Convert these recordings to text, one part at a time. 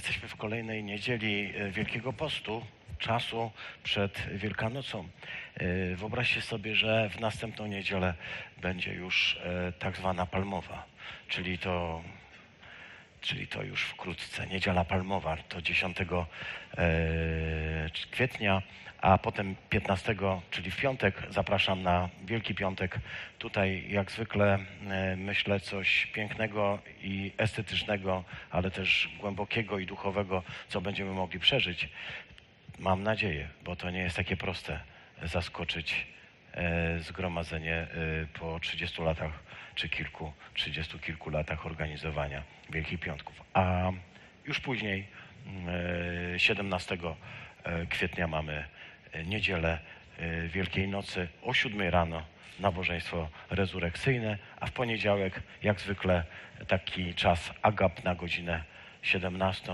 Jesteśmy w kolejnej niedzieli e, Wielkiego Postu, czasu przed Wielkanocą. E, Wyobraźcie sobie, że w następną niedzielę będzie już e, tak zwana palmowa, czyli to, czyli to już wkrótce. Niedziela palmowa to 10 e, kwietnia, a potem 15, czyli w piątek, zapraszam na Wielki Piątek. Tutaj jak zwykle e, myślę coś pięknego i estetycznego, ale też głębokiego i duchowego, co będziemy mogli przeżyć. Mam nadzieję, bo to nie jest takie proste zaskoczyć e, zgromadzenie po 30 latach czy kilku, 30 kilku latach organizowania Wielkich Piątków. A już później, e, 17 e, kwietnia mamy e, niedzielę e, Wielkiej Nocy o 7 rano nabożeństwo rezurekcyjne, a w poniedziałek jak zwykle taki czas agap na godzinę 17,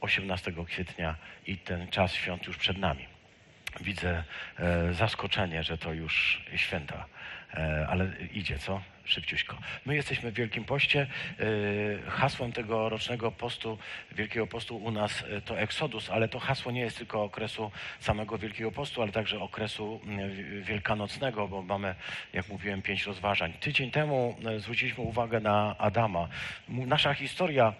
18 kwietnia i ten czas świąt już przed nami. Widzę e, zaskoczenie, że to już święta, e, ale idzie, co? Szybciuśko. My jesteśmy w Wielkim Poście. E, hasłem tego rocznego postu, Wielkiego Postu u nas e, to Eksodus, ale to hasło nie jest tylko okresu samego Wielkiego Postu, ale także okresu wi- wielkanocnego, bo mamy, jak mówiłem, pięć rozważań. Tydzień temu e, zwróciliśmy uwagę na Adama. Nasza historia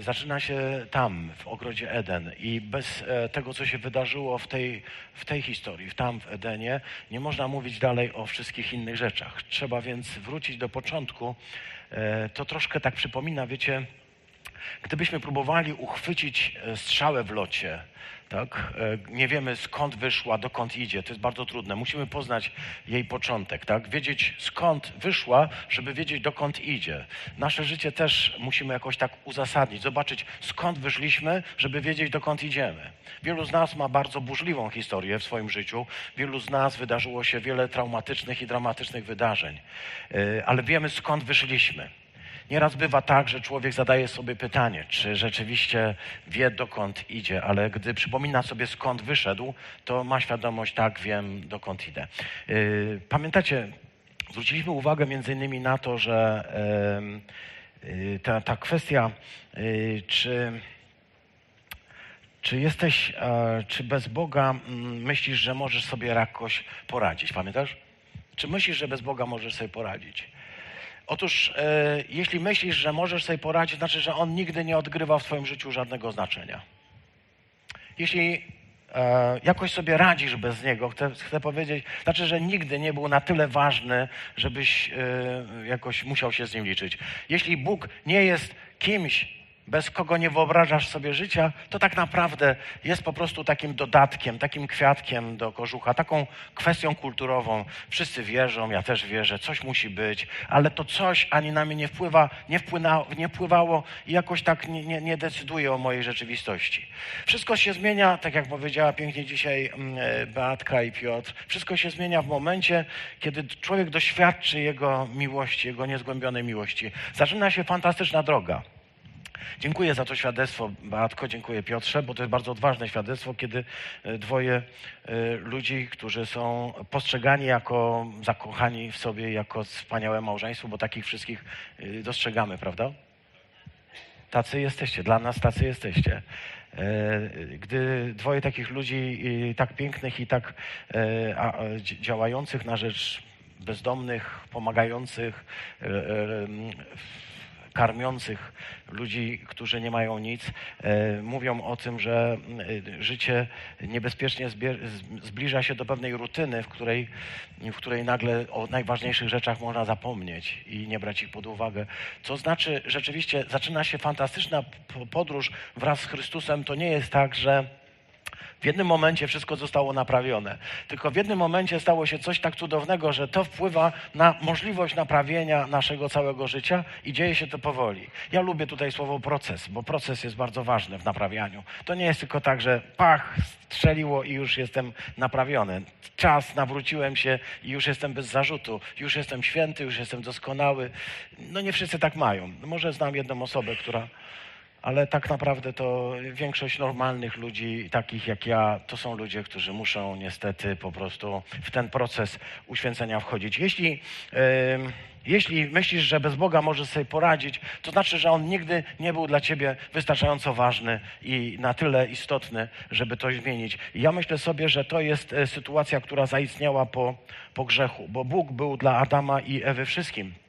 zaczyna się tam, w ogrodzie Eden i bez tego, co się wydarzyło w tej, w tej historii, tam w Edenie, nie można mówić dalej o wszystkich innych rzeczach. Trzeba więc wrócić do początku. E, To troszkę tak przypomina, wiecie, gdybyśmy próbowali uchwycić e, strzałę w locie, tak? e, nie wiemy skąd wyszła, dokąd idzie, to jest bardzo trudne. Musimy poznać jej początek, tak? wiedzieć skąd wyszła, żeby wiedzieć dokąd idzie. Nasze życie też musimy jakoś tak uzasadnić, zobaczyć skąd wyszliśmy, żeby wiedzieć dokąd idziemy. Wielu z nas ma bardzo burzliwą historię w swoim życiu, wielu z nas wydarzyło się wiele traumatycznych i dramatycznych wydarzeń, e, ale wiemy skąd wyszliśmy. Nieraz bywa tak, że człowiek zadaje sobie pytanie, czy rzeczywiście wie, dokąd idzie, ale gdy przypomina sobie, skąd wyszedł, to ma świadomość, tak, wiem, dokąd idę. Yy, Pamiętacie, zwróciliśmy uwagę między innymi na to, że yy, ta, ta kwestia, yy, czy, czy jesteś, czy bez Boga myślisz, że możesz sobie jakoś poradzić, pamiętasz? Czy myślisz, że bez Boga możesz sobie poradzić? Otóż, e, jeśli myślisz, że możesz sobie poradzić, znaczy, że on nigdy nie odgrywa w Twoim życiu żadnego znaczenia. Jeśli e, jakoś sobie radzisz bez niego, chcę, chcę powiedzieć, znaczy, że nigdy nie był na tyle ważny, żebyś e, jakoś musiał się z nim liczyć. Jeśli Bóg nie jest kimś, bez kogo nie wyobrażasz sobie życia, to tak naprawdę jest po prostu takim dodatkiem, takim kwiatkiem do kożucha, taką kwestią kulturową. Wszyscy wierzą, ja też wierzę, coś musi być, ale to coś ani na mnie nie wpływa, nie, wpłyna, nie wpływało i jakoś tak nie, nie, nie decyduje o mojej rzeczywistości. Wszystko się zmienia, tak jak powiedziała pięknie dzisiaj mm, e, Beatka i Piotr, wszystko się zmienia w momencie, kiedy człowiek doświadczy Jego miłości, Jego niezgłębionej miłości. Zaczyna się fantastyczna droga. Dziękuję za to świadectwo, Beatko, dziękuję Piotrze, bo to jest bardzo odważne świadectwo, kiedy e, dwoje e, ludzi, którzy są postrzegani jako zakochani w sobie, jako wspaniałe małżeństwo, bo takich wszystkich e, dostrzegamy, prawda? Tacy jesteście, dla nas tacy jesteście. Gdy dwoje takich ludzi tak pięknych i tak działających na rzecz bezdomnych, pomagających, karmiących ludzi, którzy nie mają nic, e, mówią o tym, że e, życie niebezpiecznie zbliża się do pewnej rutyny, w której, w której nagle o najważniejszych rzeczach można zapomnieć i nie brać ich pod uwagę. Co znaczy, rzeczywiście zaczyna się fantastyczna podróż wraz z Chrystusem. To nie jest tak, że w jednym momencie wszystko zostało naprawione. Tylko w jednym momencie stało się coś tak cudownego, że to wpływa na możliwość naprawienia naszego całego życia i dzieje się to powoli. Ja lubię tutaj słowo proces, bo proces jest bardzo ważny w naprawianiu. To nie jest tylko tak, że pach, strzeliło i już jestem naprawiony. Czas, nawróciłem się i już jestem bez zarzutu. Już jestem święty, już jestem doskonały. No nie wszyscy tak mają. Może znam jedną osobę, która ale tak naprawdę to większość normalnych ludzi, takich jak ja, to są ludzie, którzy muszą niestety po prostu w ten proces uświęcenia wchodzić. Jeśli, yy, jeśli myślisz, że bez Boga możesz sobie poradzić, to znaczy, że On nigdy nie był dla ciebie wystarczająco ważny i na tyle istotny, żeby to zmienić. I ja myślę sobie, że to jest e, sytuacja, która zaistniała po, po grzechu, bo Bóg był dla Adama i Ewy wszystkim.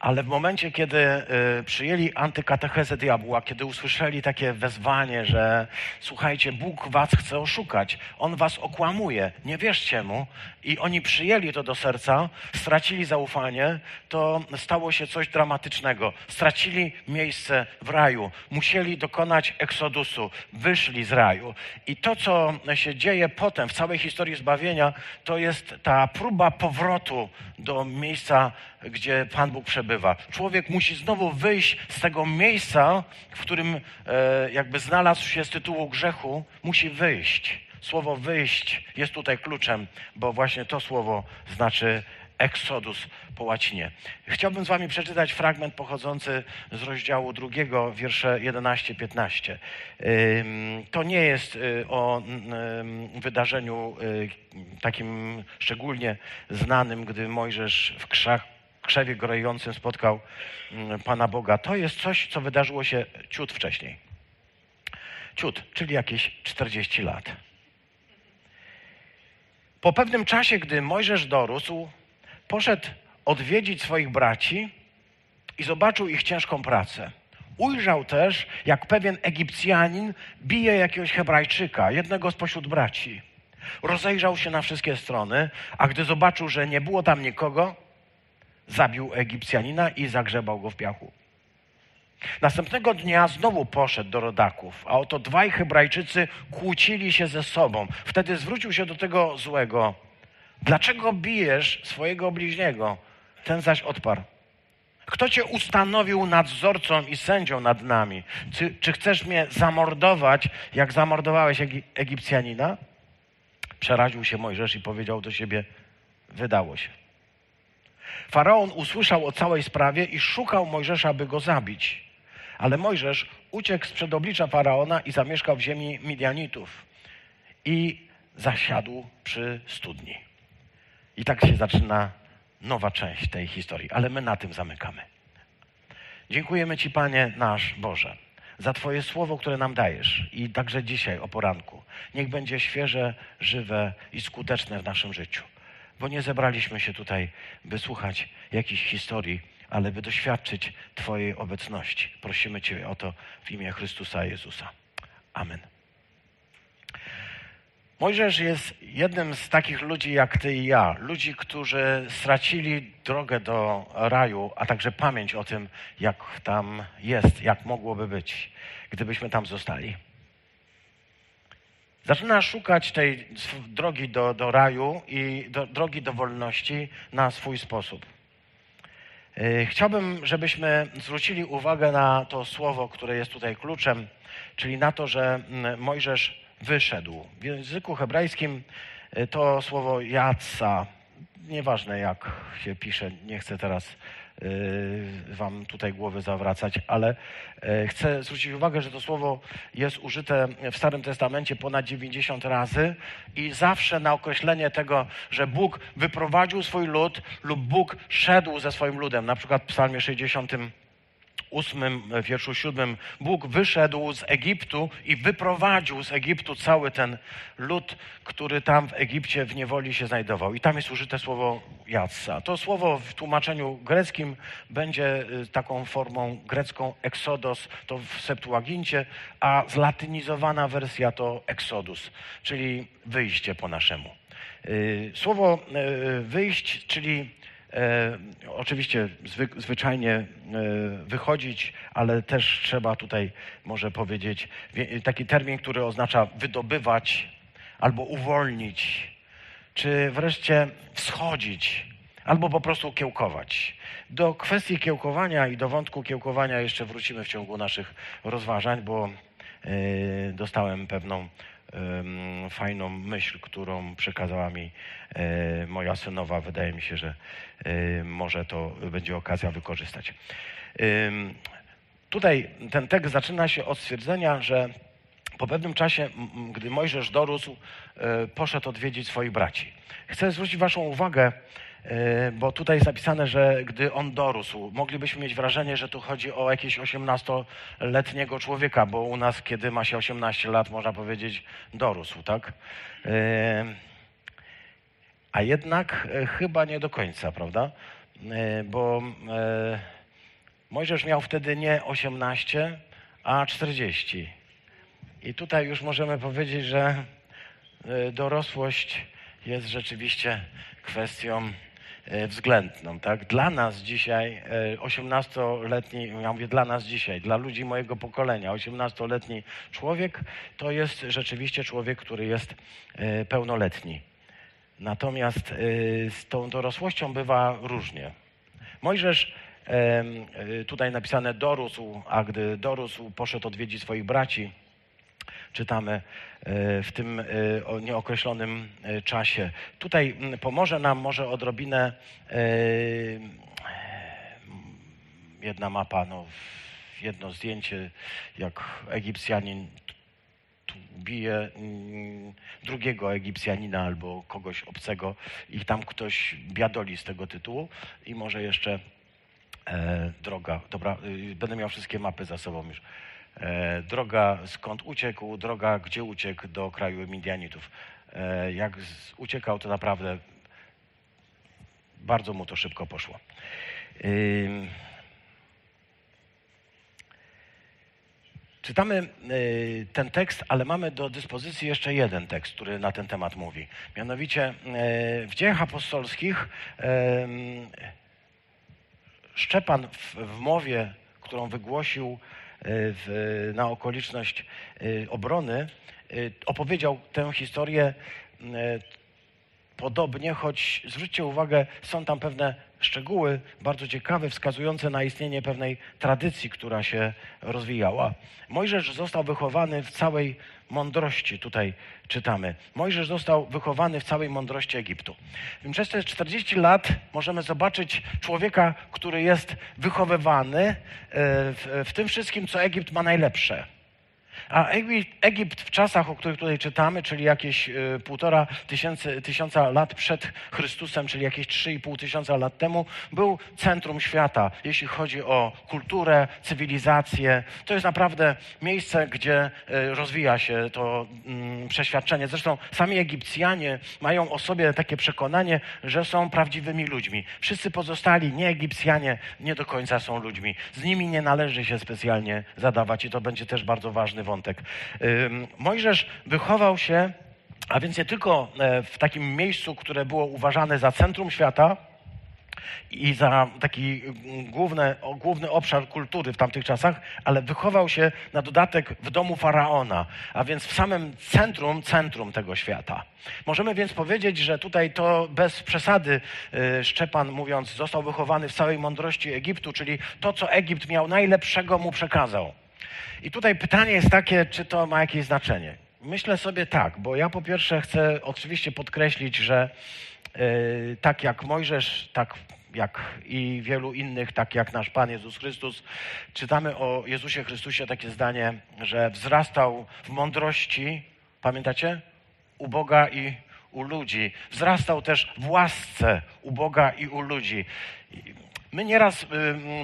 Ale w momencie, kiedy y, przyjęli antykatechezę diabła, kiedy usłyszeli takie wezwanie, że słuchajcie, Bóg was chce oszukać, On was okłamuje, nie wierzcie Mu, i oni przyjęli to do serca, stracili zaufanie, to stało się coś dramatycznego. Stracili miejsce w raju, musieli dokonać eksodusu, wyszli z raju. I to, co się dzieje potem w całej historii zbawienia, to jest ta próba powrotu do miejsca, gdzie Pan Bóg przebywa. Człowiek musi znowu wyjść z tego miejsca, w którym e, jakby znalazł się z tytułu grzechu, musi wyjść. Słowo wyjść jest tutaj kluczem, bo właśnie to słowo znaczy Exodus po łacinie. Chciałbym z Wami przeczytać fragment pochodzący z rozdziału drugiego, wiersze 11-15. To nie jest y, o wydarzeniu y, takim szczególnie znanym, gdy Mojżesz w krzach, krzewie grojącym spotkał Pana Boga. To jest coś, co wydarzyło się ciut wcześniej. Ciut, czyli jakieś 40 lat. Po pewnym czasie, gdy Mojżesz dorósł, poszedł odwiedzić swoich braci i zobaczył ich ciężką pracę. Ujrzał też, jak pewien Egipcjanin bije jakiegoś Hebrajczyka, jednego spośród braci. Rozejrzał się na wszystkie strony, a gdy zobaczył, że nie było tam nikogo, zabił Egipcjanina i zagrzebał go w piachu. Następnego dnia znowu poszedł do rodaków, a oto dwaj Hebrajczycy kłócili się ze sobą. Wtedy zwrócił się do tego złego. Dlaczego bijesz swojego bliźniego? Ten zaś odparł. Kto cię ustanowił nadzorcą i sędzią nad nami? Czy, czy chcesz mnie zamordować, jak zamordowałeś Egipcjanina? Przeraził się Mojżesz i powiedział do siebie: Wydało się. Faraon usłyszał o całej sprawie i szukał Mojżesza, by go zabić. Ale Mojżesz uciekł sprzed oblicza faraona i zamieszkał w ziemi Midianitów i zasiadł przy studni. I tak się zaczyna nowa część tej historii, ale my na tym zamykamy. Dziękujemy Ci, Panie nasz Boże, za Twoje słowo, które nam dajesz i także dzisiaj o poranku. Niech będzie świeże, żywe i skuteczne w naszym życiu, bo nie zebraliśmy się tutaj, by słuchać jakichś historii ale by doświadczyć Twojej obecności. Prosimy Cię o to w imię Chrystusa Jezusa. Amen. Mojżesz jest jednym z takich ludzi jak ty i ja, ludzi, którzy stracili drogę do raju, a także pamięć o tym, jak tam jest, jak mogłoby być, gdybyśmy tam zostali. Zaczyna szukać tej drogi do, do raju i do, drogi do wolności na swój sposób. E, chciałbym, żebyśmy zwrócili uwagę na to słowo, które jest tutaj kluczem, czyli na to, że mm, Mojżesz wyszedł. W języku hebrajskim e, to słowo jatsa, nieważne jak się pisze, nie chcę teraz Y, wam tutaj głowy zawracać, ale y, chcę zwrócić uwagę, że to słowo jest użyte w Starym Testamencie ponad 90 razy i zawsze na określenie tego, że Bóg wyprowadził swój lud lub Bóg szedł ze swoim ludem. Na przykład w Psalmie 60 ósmym wierszu siódmym Bóg wyszedł z Egiptu i wyprowadził z Egiptu cały ten lud, który tam w Egipcie w niewoli się znajdował. I tam jest użyte słowo jatsa. To słowo w tłumaczeniu greckim będzie y, taką formą grecką exodos, to w Septuagincie, a zlatynizowana wersja to exodus, czyli wyjście po naszemu. Y, słowo wyjść, czyli E, oczywiście zwy, zwyczajnie e, wychodzić, ale też trzeba tutaj może powiedzieć taki termin, który oznacza wydobywać albo uwolnić, czy wreszcie wschodzić, albo po prostu kiełkować. Do kwestii kiełkowania i do wątku kiełkowania jeszcze wrócimy w ciągu naszych rozważań, bo e, dostałem pewną fajną myśl, którą przekazała mi e, moja synowa. Wydaje mi się, że e, może to będzie okazja wykorzystać. tutaj ten tekst zaczyna się od stwierdzenia, że po pewnym czasie, gdy Mojżesz dorósł, e, poszedł odwiedzić swoich braci. Chcę zwrócić Waszą uwagę, bo tutaj jest napisane, że gdy on dorósł, moglibyśmy mieć wrażenie, że tu chodzi o jakiegoś 18-letniego człowieka, bo u nas, kiedy ma się 18 lat, można powiedzieć, dorósł, tak? E, a jednak chyba nie do końca, prawda? Bo Mojżesz miał wtedy nie 18, a 40. I tutaj już możemy powiedzieć, że e, dorosłość jest rzeczywiście kwestią e, względną. Tak? Dla nas dzisiaj, 18-letni, e, ja mówię dla nas dzisiaj, dla ludzi mojego pokolenia, 18-letni człowiek to jest rzeczywiście człowiek, który jest pełnoletni. Natomiast z tą dorosłością bywa różnie. Mojżesz tutaj napisane dorósł, a gdy dorósł, poszedł odwiedzić swoich braci czytamy e, w tym e, nieokreślonym e, czasie. Tutaj pomoże nam może odrobinę jedna mapa, no, jedno zdjęcie, jak Egipcjanin bije drugiego Egipcjanina albo kogoś obcego i tam ktoś biadoli z tego tytułu i może jeszcze droga. Dobra, y, będę miał wszystkie mapy za sobą już. E, droga skąd uciekł, droga gdzie uciekł do kraju Midianitów. E, jak uciekał, to naprawdę bardzo mu to szybko poszło. Czytamy y, ten tekst, ale mamy do dyspozycji jeszcze jeden tekst, który na ten temat mówi. Mianowicie w dziejach apostolskich Szczepan w mowie, którą wygłosił w, na okoliczność y, obrony, y, opowiedział tę historię podobnie, choć zwróćcie uwagę, są tam pewne szczegóły bardzo ciekawe, wskazujące na istnienie pewnej tradycji, która się rozwijała. Mojżesz został wychowany w całej mądrości, tutaj czytamy. Mojżesz został wychowany w całej mądrości Egiptu. Przez te 40 lat możemy zobaczyć człowieka, który jest wychowywany e, w, w tym wszystkim, co Egipt ma najlepsze. A Egipt w czasach, o których tutaj czytamy, czyli jakieś y, półtora tysiąca lat przed Chrystusem, czyli jakieś trzy i pół tysiąca lat temu, był centrum świata, jeśli chodzi o kulturę, cywilizację. To jest naprawdę miejsce, gdzie y, rozwija się to mm, przeświadczenie. Zresztą sami Egipcjanie mają o sobie takie przekonanie, że są prawdziwymi ludźmi. Wszyscy pozostali nie Egipcjanie nie do końca są ludźmi. Z nimi nie należy się specjalnie zadawać i to będzie też bardzo ważny wątek wątek. Mojżesz wychował się, a więc nie tylko e, w takim miejscu, które było uważane za centrum świata, i za taki główny, główny obszar kultury w tamtych czasach, ale wychował się na dodatek w domu faraona, a więc w samym centrum, centrum tego świata. Możemy więc powiedzieć, że tutaj to bez przesady e, Szczepan mówiąc, został wychowany w całej mądrości Egiptu, czyli to, co Egipt miał najlepszego mu przekazał. I tutaj pytanie jest takie, czy to ma jakieś znaczenie. Myślę sobie tak, bo ja po pierwsze chcę oczywiście podkreślić, że yy, tak jak Mojżesz, tak jak i wielu innych, tak jak nasz Pan Jezus Chrystus, czytamy o Jezusie Chrystusie takie zdanie, że wzrastał w mądrości, pamiętacie? U Boga i u ludzi. Wzrastał też w łasce u Boga i u ludzi. My nieraz y,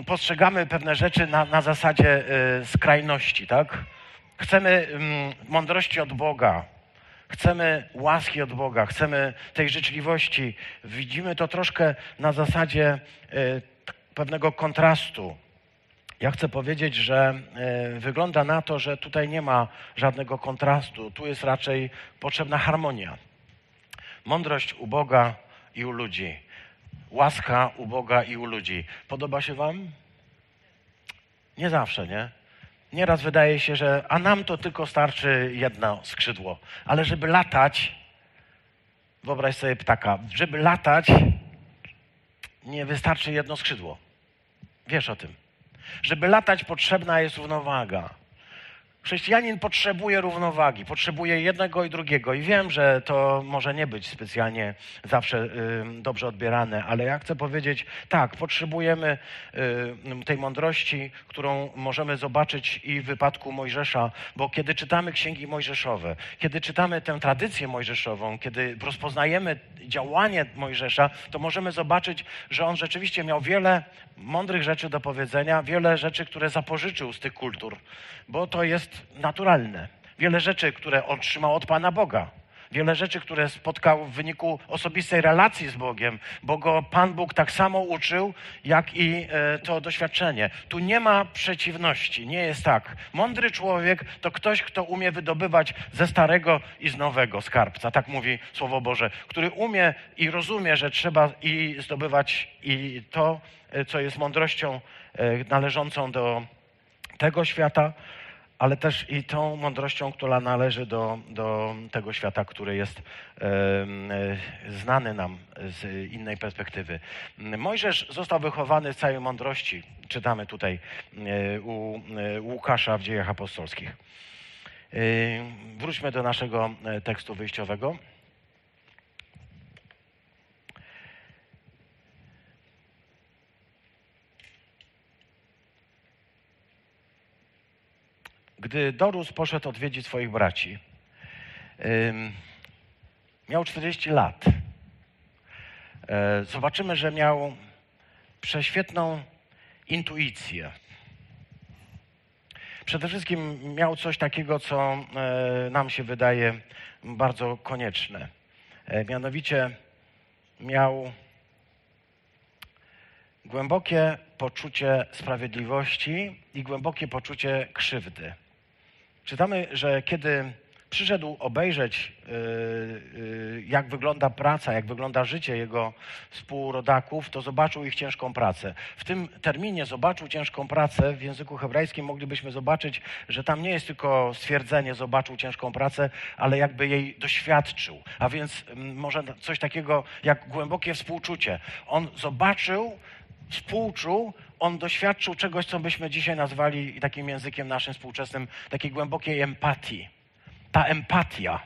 postrzegamy pewne rzeczy na, na zasadzie y, skrajności, tak? Chcemy mądrości od Boga, chcemy łaski od Boga, chcemy tej życzliwości. Widzimy to troszkę na zasadzie y, pewnego kontrastu. Ja chcę powiedzieć, że wygląda na to, że tutaj nie ma żadnego kontrastu. Tu jest raczej potrzebna harmonia. Mądrość u Boga i u ludzi łaska u Boga i u ludzi. Podoba się Wam? Nie zawsze, nie? Nieraz wydaje się, że a nam to tylko starczy jedno skrzydło, ale żeby latać, wyobraź sobie ptaka, żeby latać, nie wystarczy jedno skrzydło. Wiesz o tym. Żeby latać, potrzebna jest równowaga. Chrześcijanin potrzebuje równowagi, potrzebuje jednego i drugiego. I wiem, że to może nie być specjalnie zawsze y, dobrze odbierane, ale ja chcę powiedzieć, tak, potrzebujemy y, tej mądrości, którą możemy zobaczyć i w wypadku Mojżesza, bo kiedy czytamy księgi mojżeszowe, kiedy czytamy tę tradycję mojżeszową, kiedy rozpoznajemy działanie Mojżesza, to możemy zobaczyć, że on rzeczywiście miał wiele mądrych rzeczy do powiedzenia, wiele rzeczy, które zapożyczył z tych kultur, bo to jest naturalne. Wiele rzeczy, które otrzymał od Pana Boga. Wiele rzeczy, które spotkał w wyniku osobistej relacji z Bogiem, bo go Pan Bóg tak samo uczył, jak i e, to doświadczenie. Tu nie ma przeciwności, nie jest tak. Mądry człowiek to ktoś, kto umie wydobywać ze starego i z nowego skarbca, tak mówi Słowo Boże, który umie i rozumie, że trzeba i zdobywać i to, e, co jest mądrością e, należącą do tego świata, ale też i tą mądrością, która należy do, do tego świata, który jest e, znany nam z innej perspektywy. Mojżesz został wychowany w całej mądrości. Czytamy tutaj e, u Łukasza w dziejach apostolskich. E, wróćmy do naszego tekstu wyjściowego. Gdy Dorus poszedł odwiedzić swoich braci, miał 40 lat. E, zobaczymy, że miał prześwietną intuicję. Przede wszystkim miał coś takiego, co e, nam się wydaje bardzo konieczne. E, mianowicie miał głębokie poczucie sprawiedliwości i głębokie poczucie krzywdy. Czytamy, że kiedy przyszedł obejrzeć, y, y, jak wygląda praca, jak wygląda życie jego współrodaków, to zobaczył ich ciężką pracę. W tym terminie zobaczył ciężką pracę w języku hebrajskim moglibyśmy zobaczyć, że tam nie jest tylko stwierdzenie zobaczył ciężką pracę, ale jakby jej doświadczył. A więc mm, może coś takiego jak głębokie współczucie. On zobaczył, współczuł, on doświadczył czegoś, co byśmy dzisiaj nazwali takim językiem naszym współczesnym, takiej głębokiej empatii. Ta empatia,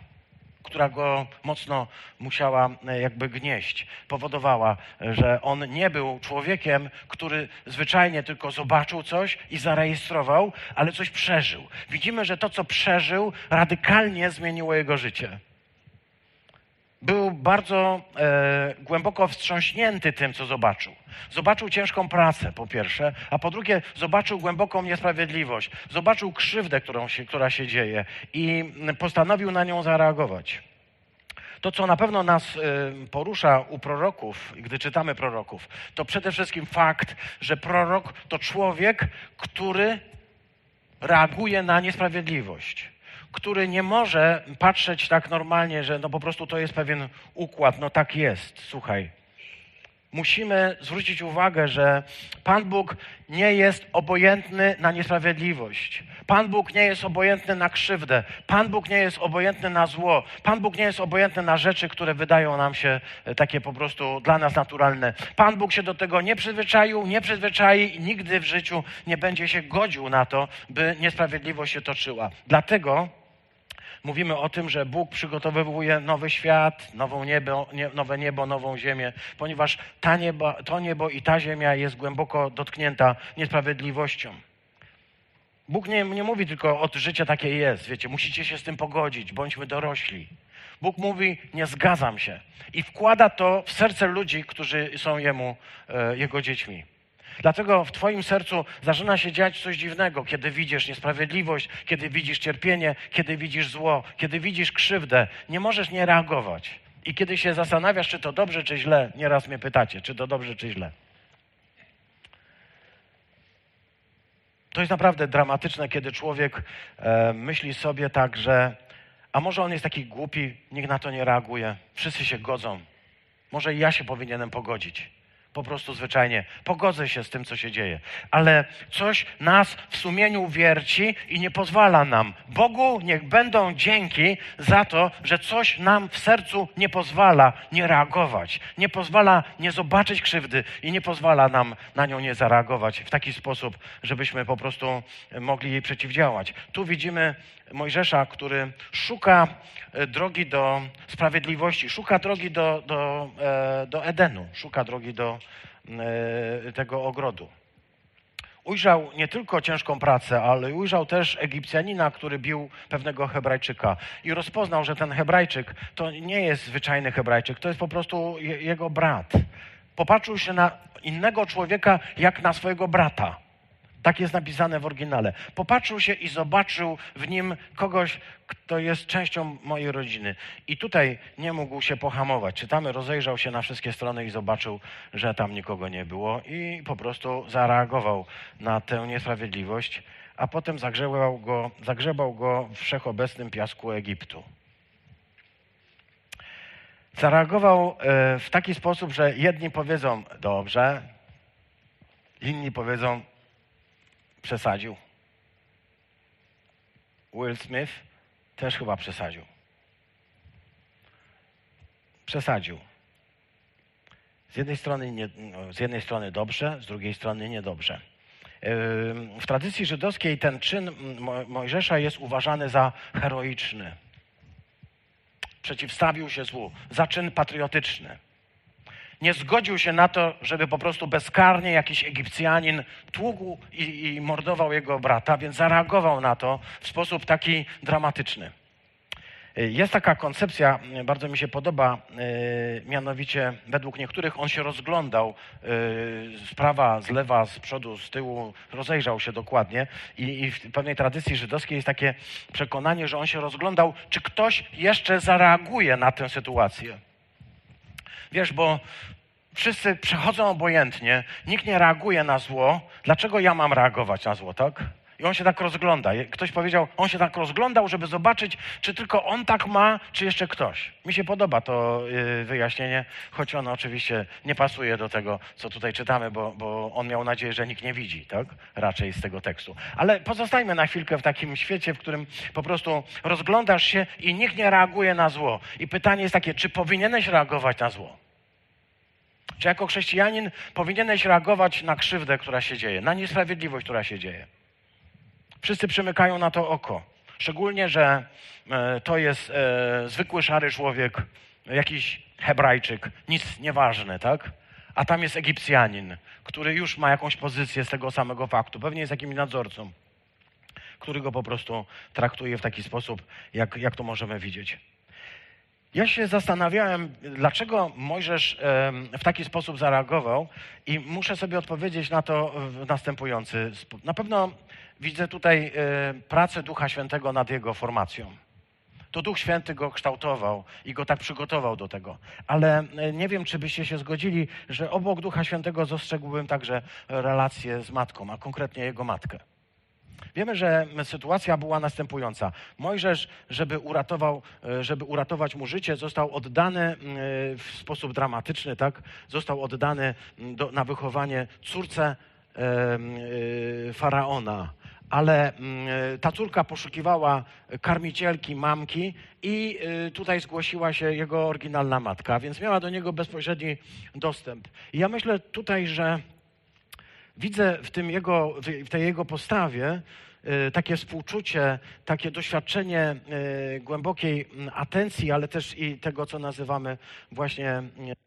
która go mocno musiała e, jakby gnieść, powodowała, że on nie był człowiekiem, który zwyczajnie tylko zobaczył coś i zarejestrował, ale coś przeżył. Widzimy, że to, co przeżył, radykalnie zmieniło jego życie był bardzo e, głęboko wstrząśnięty tym, co zobaczył. Zobaczył ciężką pracę, po pierwsze, a po drugie, zobaczył głęboką niesprawiedliwość, zobaczył krzywdę, się, która się dzieje i postanowił na nią zareagować. To, co na pewno nas y, porusza u proroków, gdy czytamy proroków, to przede wszystkim fakt, że prorok to człowiek, który reaguje na niesprawiedliwość który nie może patrzeć tak normalnie, że no po prostu to jest pewien układ, no tak jest, słuchaj. Musimy zwrócić uwagę, że Pan Bóg nie jest obojętny na niesprawiedliwość. Pan Bóg nie jest obojętny na krzywdę. Pan Bóg nie jest obojętny na zło. Pan Bóg nie jest obojętny na rzeczy, które wydają nam się e, takie po prostu dla nas naturalne. Pan Bóg się do tego nie przyzwyczaił, nie przyzwyczai i nigdy w życiu nie będzie się godził na to, by niesprawiedliwość się toczyła. Dlatego Mówimy o tym, że Bóg przygotowuje nowy świat, nową niebo, nie, nowe niebo, nową ziemię, ponieważ ta niebo, to niebo i ta ziemia jest głęboko dotknięta niesprawiedliwością. Bóg nie, nie mówi tylko o życie takie jest, wiecie, musicie się z tym pogodzić, bądźmy dorośli. Bóg mówi, nie zgadzam się. I wkłada to w serce ludzi, którzy są jemu, e, jego dziećmi. Dlatego w Twoim sercu zaczyna się dziać coś dziwnego, kiedy widzisz niesprawiedliwość, kiedy widzisz cierpienie, kiedy widzisz zło, kiedy widzisz krzywdę. Nie możesz nie reagować. I kiedy się zastanawiasz, czy to dobrze, czy źle, nieraz mnie pytacie, czy to dobrze, czy źle. To jest naprawdę dramatyczne, kiedy człowiek e, myśli sobie tak, że a może on jest taki głupi, nikt na to nie reaguje, wszyscy się godzą. Może i ja się powinienem pogodzić. Po prostu zwyczajnie pogodzę się z tym, co się dzieje. Ale coś nas w sumieniu wierci i nie pozwala nam. Bogu niech będą dzięki za to, że coś nam w sercu nie pozwala nie reagować, nie pozwala nie zobaczyć krzywdy i nie pozwala nam na nią nie zareagować w taki sposób, żebyśmy po prostu mogli jej przeciwdziałać. Tu widzimy Mojżesza, który szuka e, drogi do sprawiedliwości, szuka drogi do, do, e, do Edenu, szuka drogi do e, tego ogrodu. Ujrzał nie tylko ciężką pracę, ale ujrzał też Egipcjanina, który bił pewnego Hebrajczyka i rozpoznał, że ten Hebrajczyk to nie jest zwyczajny Hebrajczyk, to jest po prostu jego brat. Popatrzył się na innego człowieka jak na swojego brata. Tak jest napisane w oryginale. Popatrzył się i zobaczył w nim kogoś, kto jest częścią mojej rodziny. I tutaj nie mógł się pohamować. Czytamy, rozejrzał się na wszystkie strony i zobaczył, że tam nikogo nie było i po prostu zareagował na tę niesprawiedliwość, a potem zagrzebał go, zagrzebał go w wszechobecnym piasku Egiptu. Zareagował e, w taki sposób, że jedni powiedzą dobrze, inni powiedzą przesadził. Will Smith też chyba przesadził. Przesadził. Z jednej strony, nie, no, z jednej strony dobrze, z drugiej strony niedobrze. W tradycji żydowskiej ten czyn Mojżesza jest uważany za heroiczny. Przeciwstawił się złu, za czyn patriotyczny nie zgodził się na to, żeby po prostu bezkarnie jakiś Egipcjanin tługł i, i mordował jego brata, więc zareagował na to w sposób taki dramatyczny. Jest taka koncepcja, bardzo mi się podoba, yy, mianowicie według niektórych on się rozglądał yy, z prawa, z lewa, z przodu, z tyłu, rozejrzał się dokładnie i w pewnej tradycji żydowskiej jest takie przekonanie, że on się rozglądał, czy ktoś jeszcze zareaguje na tę sytuację. Wiesz, bo wszyscy przechodzą obojętnie, nikt nie reaguje na zło. Dlaczego ja mam reagować na zło, tak? I on się tak rozgląda. Ktoś powiedział, on się tak rozglądał, żeby zobaczyć, czy tylko on tak ma, czy jeszcze ktoś. Mi się podoba to y, wyjaśnienie, choć ono oczywiście nie pasuje do tego, co tutaj czytamy, bo, bo on miał nadzieję, że nikt nie widzi, tak? Raczej z tego tekstu. Ale pozostajmy na chwilkę w takim świecie, w którym po prostu rozglądasz się i nikt nie reaguje na zło. I pytanie jest takie, czy powinieneś reagować na zło? Czy jako chrześcijanin powinieneś reagować na krzywdę, która się dzieje, na niesprawiedliwość, która się dzieje? Wszyscy przymykają na to oko. Szczególnie, że e, to jest e, zwykły szary człowiek, jakiś Hebrajczyk, nic nieważne, tak? A tam jest Egipcjanin, który już ma jakąś pozycję z tego samego faktu. Pewnie jest jakimś nadzorcą, który go po prostu traktuje w taki sposób, jak, jak to możemy widzieć. Ja się zastanawiałem, dlaczego Mojżesz w taki sposób zareagował i muszę sobie odpowiedzieć na to w następujący sposób. Na pewno widzę tutaj e, pracę Ducha Świętego nad jego formacją. To Duch Święty go kształtował i go tak przygotował do tego. Ale e, nie wiem, czy byście się zgodzili, że obok Ducha Świętego dostrzegłbym także relację z matką, a konkretnie jego matkę. Wiemy, że sytuacja była następująca. Mojżesz, żeby, uratował, e, żeby uratować mu życie, został oddany w sposób dramatyczny, tak? Został oddany do, na wychowanie córce faraona. Ale ta córka poszukiwała karmicielki, mamki i tutaj zgłosiła się jego oryginalna matka, więc miała do niego bezpośredni dostęp. I ja myślę tutaj, że widzę w, tym jego, w tej jego postawie e, takie współczucie, takie doświadczenie e, głębokiej atencji, ale też i tego, co nazywamy właśnie e,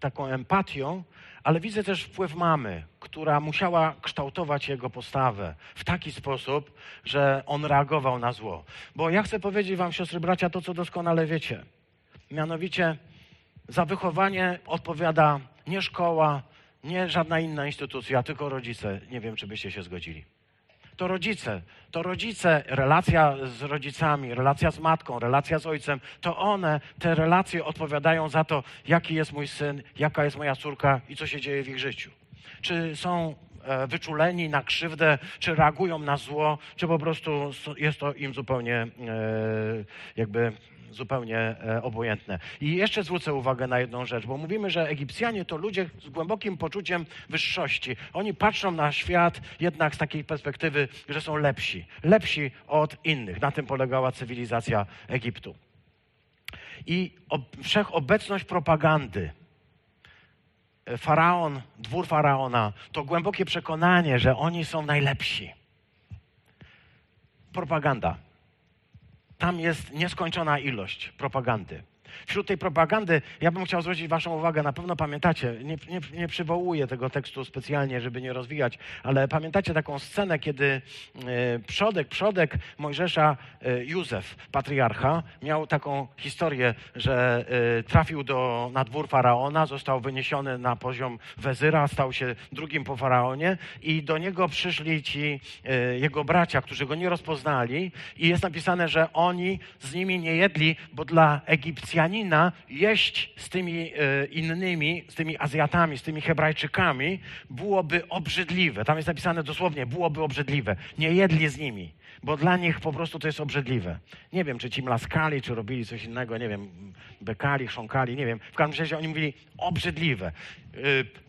taką empatią, ale widzę też wpływ mamy, która musiała kształtować jego postawę w taki sposób, że on reagował na zło. Bo ja chcę powiedzieć wam, siostry, bracia, to, co doskonale wiecie. Mianowicie za wychowanie odpowiada nie szkoła, nie żadna inna instytucja, tylko rodzice. Nie wiem, czy byście się zgodzili. To rodzice, to rodzice, relacja z rodzicami, relacja z matką, relacja z ojcem, to one, te relacje odpowiadają za to, jaki jest mój syn, jaka jest moja córka i co się dzieje w ich życiu. Czy są e, wyczuleni na krzywdę, czy reagują na zło, czy po prostu jest to im zupełnie e, jakby zupełnie e, obojętne. I jeszcze zwrócę uwagę na jedną rzecz, bo mówimy, że Egipcjanie to ludzie z głębokim poczuciem wyższości. Oni patrzą na świat jednak z takiej perspektywy, że są lepsi. Lepsi od innych. Na tym polegała cywilizacja Egiptu. I wszechobecność propagandy, faraon, dwór faraona, to głębokie przekonanie, że oni są najlepsi. Propaganda. Tam jest nieskończona ilość propagandy. Wśród tej propagandy ja bym chciał zwrócić Waszą uwagę, na pewno pamiętacie, nie, nie, nie przywołuję tego tekstu specjalnie, żeby nie rozwijać, ale pamiętacie taką scenę, kiedy e, przodek, przodek Mojżesza, e, Józef, patriarcha, miał taką historię, że e, trafił do, na dwór faraona, został wyniesiony na poziom wezyra, stał się drugim po faraonie i do niego przyszli ci jego bracia, którzy go nie rozpoznali i jest napisane, że oni z nimi nie jedli, bo dla Egipcjan Rosjanina jeść z tymi e, innymi, z tymi Azjatami, z tymi Hebrajczykami byłoby obrzydliwe. Tam jest napisane dosłownie, byłoby obrzydliwe. Nie jedli z nimi, bo dla nich po prostu to jest obrzydliwe. Nie wiem, czy ci mlaskali, czy robili coś innego, nie wiem, bekali, chrząkali, nie wiem. W każdym razie oni mówili obrzydliwe. E,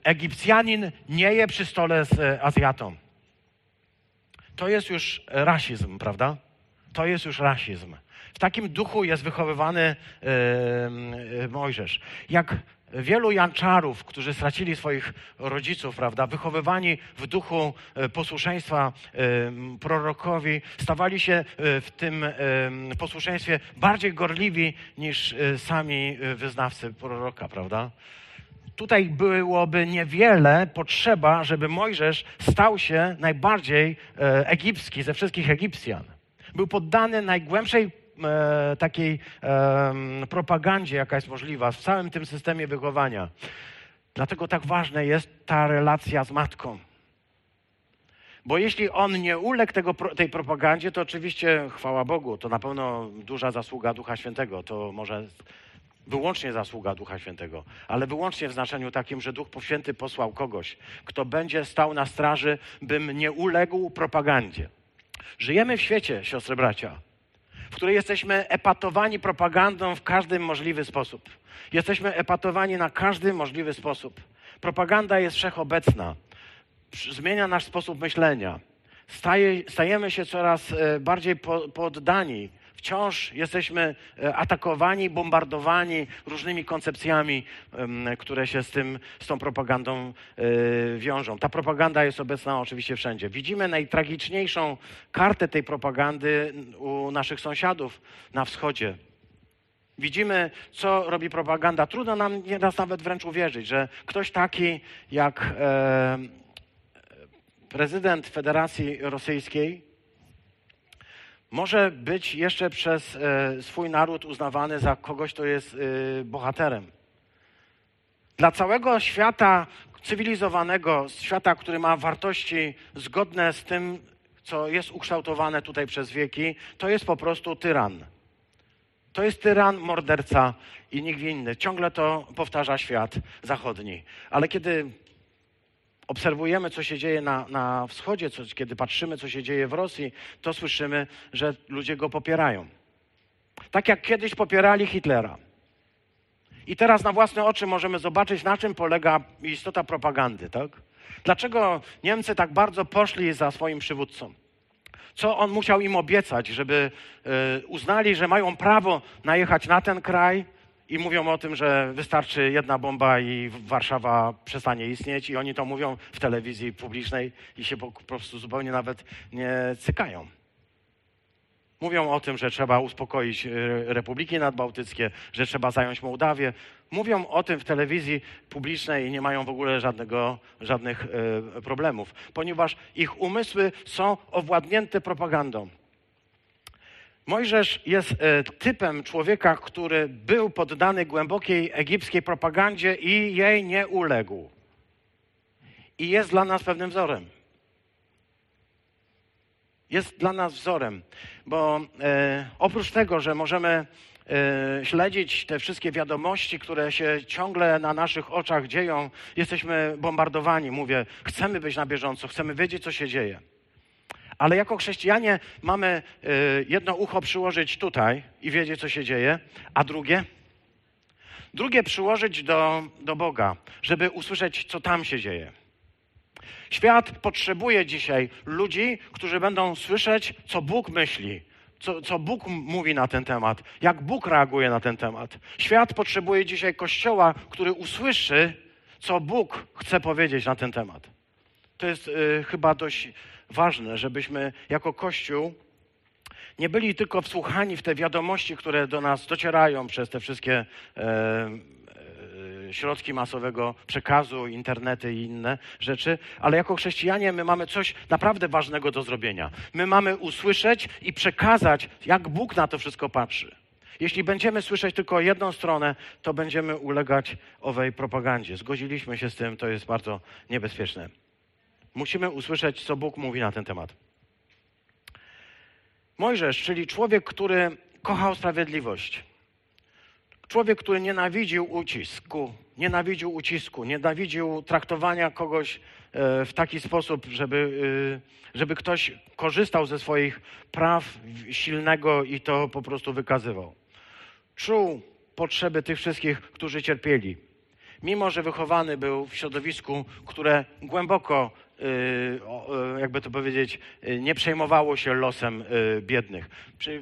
Egipcjanin nie je przy stole z e, Azjatą. To jest już rasizm, prawda? To jest już rasizm. W takim duchu jest wychowywany Mojżesz. Jak wielu janczarów, którzy stracili swoich rodziców, prawda, wychowywani w duchu e, posłuszeństwa prorokowi, stawali się w tym posłuszeństwie bardziej gorliwi niż sami wyznawcy proroka, prawda? Tutaj byłoby niewiele potrzeba, żeby Mojżesz stał się najbardziej egipski ze wszystkich Egipcjan. Był poddany najgłębszej e, takiej e, propagandzie, jaka jest możliwa w całym tym systemie wychowania. Dlatego tak ważna jest ta relacja z matką. Bo jeśli on nie uległ tego, tej propagandzie, to oczywiście chwała Bogu, to na pewno duża zasługa Ducha Świętego. To może wyłącznie zasługa Ducha Świętego, ale wyłącznie w znaczeniu takim, że Duch Święty posłał kogoś, kto będzie stał na straży, bym nie uległ propagandzie. Żyjemy w świecie, siostry bracia, w której jesteśmy epatowani propagandą w każdy możliwy sposób. Jesteśmy epatowani na każdy możliwy sposób. Propaganda jest wszechobecna, zmienia nasz sposób myślenia. Staje, stajemy się coraz e, bardziej poddani wciąż jesteśmy e, atakowani, bombardowani różnymi koncepcjami, które się z, tym, z tą propagandą e, wiążą. Ta propaganda jest obecna oczywiście wszędzie. Widzimy najtragiczniejszą kartę tej propagandy u naszych sąsiadów na wschodzie. Widzimy, co robi propaganda. Trudno nam nieraz nawet wręcz uwierzyć, że ktoś taki jak e, prezydent Federacji Rosyjskiej może być jeszcze przez e, swój naród uznawany za kogoś, kto jest e, bohaterem. Dla całego świata cywilizowanego, świata, który ma wartości zgodne z tym, co jest ukształtowane tutaj przez wieki, to jest po prostu tyran. To jest tyran, morderca i nikt inny. Ciągle to powtarza świat zachodni. Ale kiedy obserwujemy, co się dzieje na, na wschodzie, co, kiedy patrzymy, co się dzieje w Rosji, to słyszymy, że ludzie go popierają. Tak jak kiedyś popierali Hitlera. I teraz na własne oczy możemy zobaczyć, na czym polega istota propagandy. Tak? Dlaczego Niemcy tak bardzo poszli za swoim przywódcą? Co on musiał im obiecać, żeby y, uznali, że mają prawo najechać na ten kraj, i mówią o tym, że wystarczy jedna bomba i Warszawa przestanie istnieć i oni to mówią w telewizji publicznej i się po prostu zupełnie nawet nie cykają. Mówią o tym, że trzeba uspokoić e, Republiki Nadbałtyckie, że trzeba zająć Mołdawię. Mówią o tym w telewizji publicznej i nie mają w ogóle żadnego, żadnych e, problemów, ponieważ ich umysły są owładnięte propagandą. Mojżesz jest e, typem człowieka, który był poddany głębokiej egipskiej propagandzie i jej nie uległ. I jest dla nas pewnym wzorem. Jest dla nas wzorem, bo e, oprócz tego, że możemy e, śledzić te wszystkie wiadomości, które się ciągle na naszych oczach dzieją, jesteśmy bombardowani. Mówię, chcemy być na bieżąco, chcemy wiedzieć, co się dzieje. Ale jako chrześcijanie mamy y, jedno ucho przyłożyć tutaj i wiedzieć, co się dzieje, a drugie? Drugie przyłożyć do, do Boga, żeby usłyszeć, co tam się dzieje. Świat potrzebuje dzisiaj ludzi, którzy będą słyszeć, co Bóg myśli, co, co Bóg mówi na ten temat, jak Bóg reaguje na ten temat. Świat potrzebuje dzisiaj kościoła, który usłyszy, co Bóg chce powiedzieć na ten temat. To jest y, chyba dość ważne, żebyśmy jako Kościół nie byli tylko wsłuchani w te wiadomości, które do nas docierają przez te wszystkie e, e, środki masowego przekazu, internety i inne rzeczy, ale jako chrześcijanie my mamy coś naprawdę ważnego do zrobienia. My mamy usłyszeć i przekazać, jak Bóg na to wszystko patrzy. Jeśli będziemy słyszeć tylko jedną stronę, to będziemy ulegać owej propagandzie. Zgodziliśmy się z tym, to jest bardzo niebezpieczne. Musimy usłyszeć, co Bóg mówi na ten temat. Mojżesz, czyli człowiek, który kochał sprawiedliwość. Człowiek, który nienawidził ucisku, nienawidził ucisku, nienawidził traktowania kogoś e, w taki sposób, żeby, e, żeby ktoś korzystał ze swoich praw silnego i to po prostu wykazywał. Czuł potrzeby tych wszystkich, którzy cierpieli. Mimo, że wychowany był w środowisku, które głęboko jakby to powiedzieć, y, nie przejmowało się losem biednych.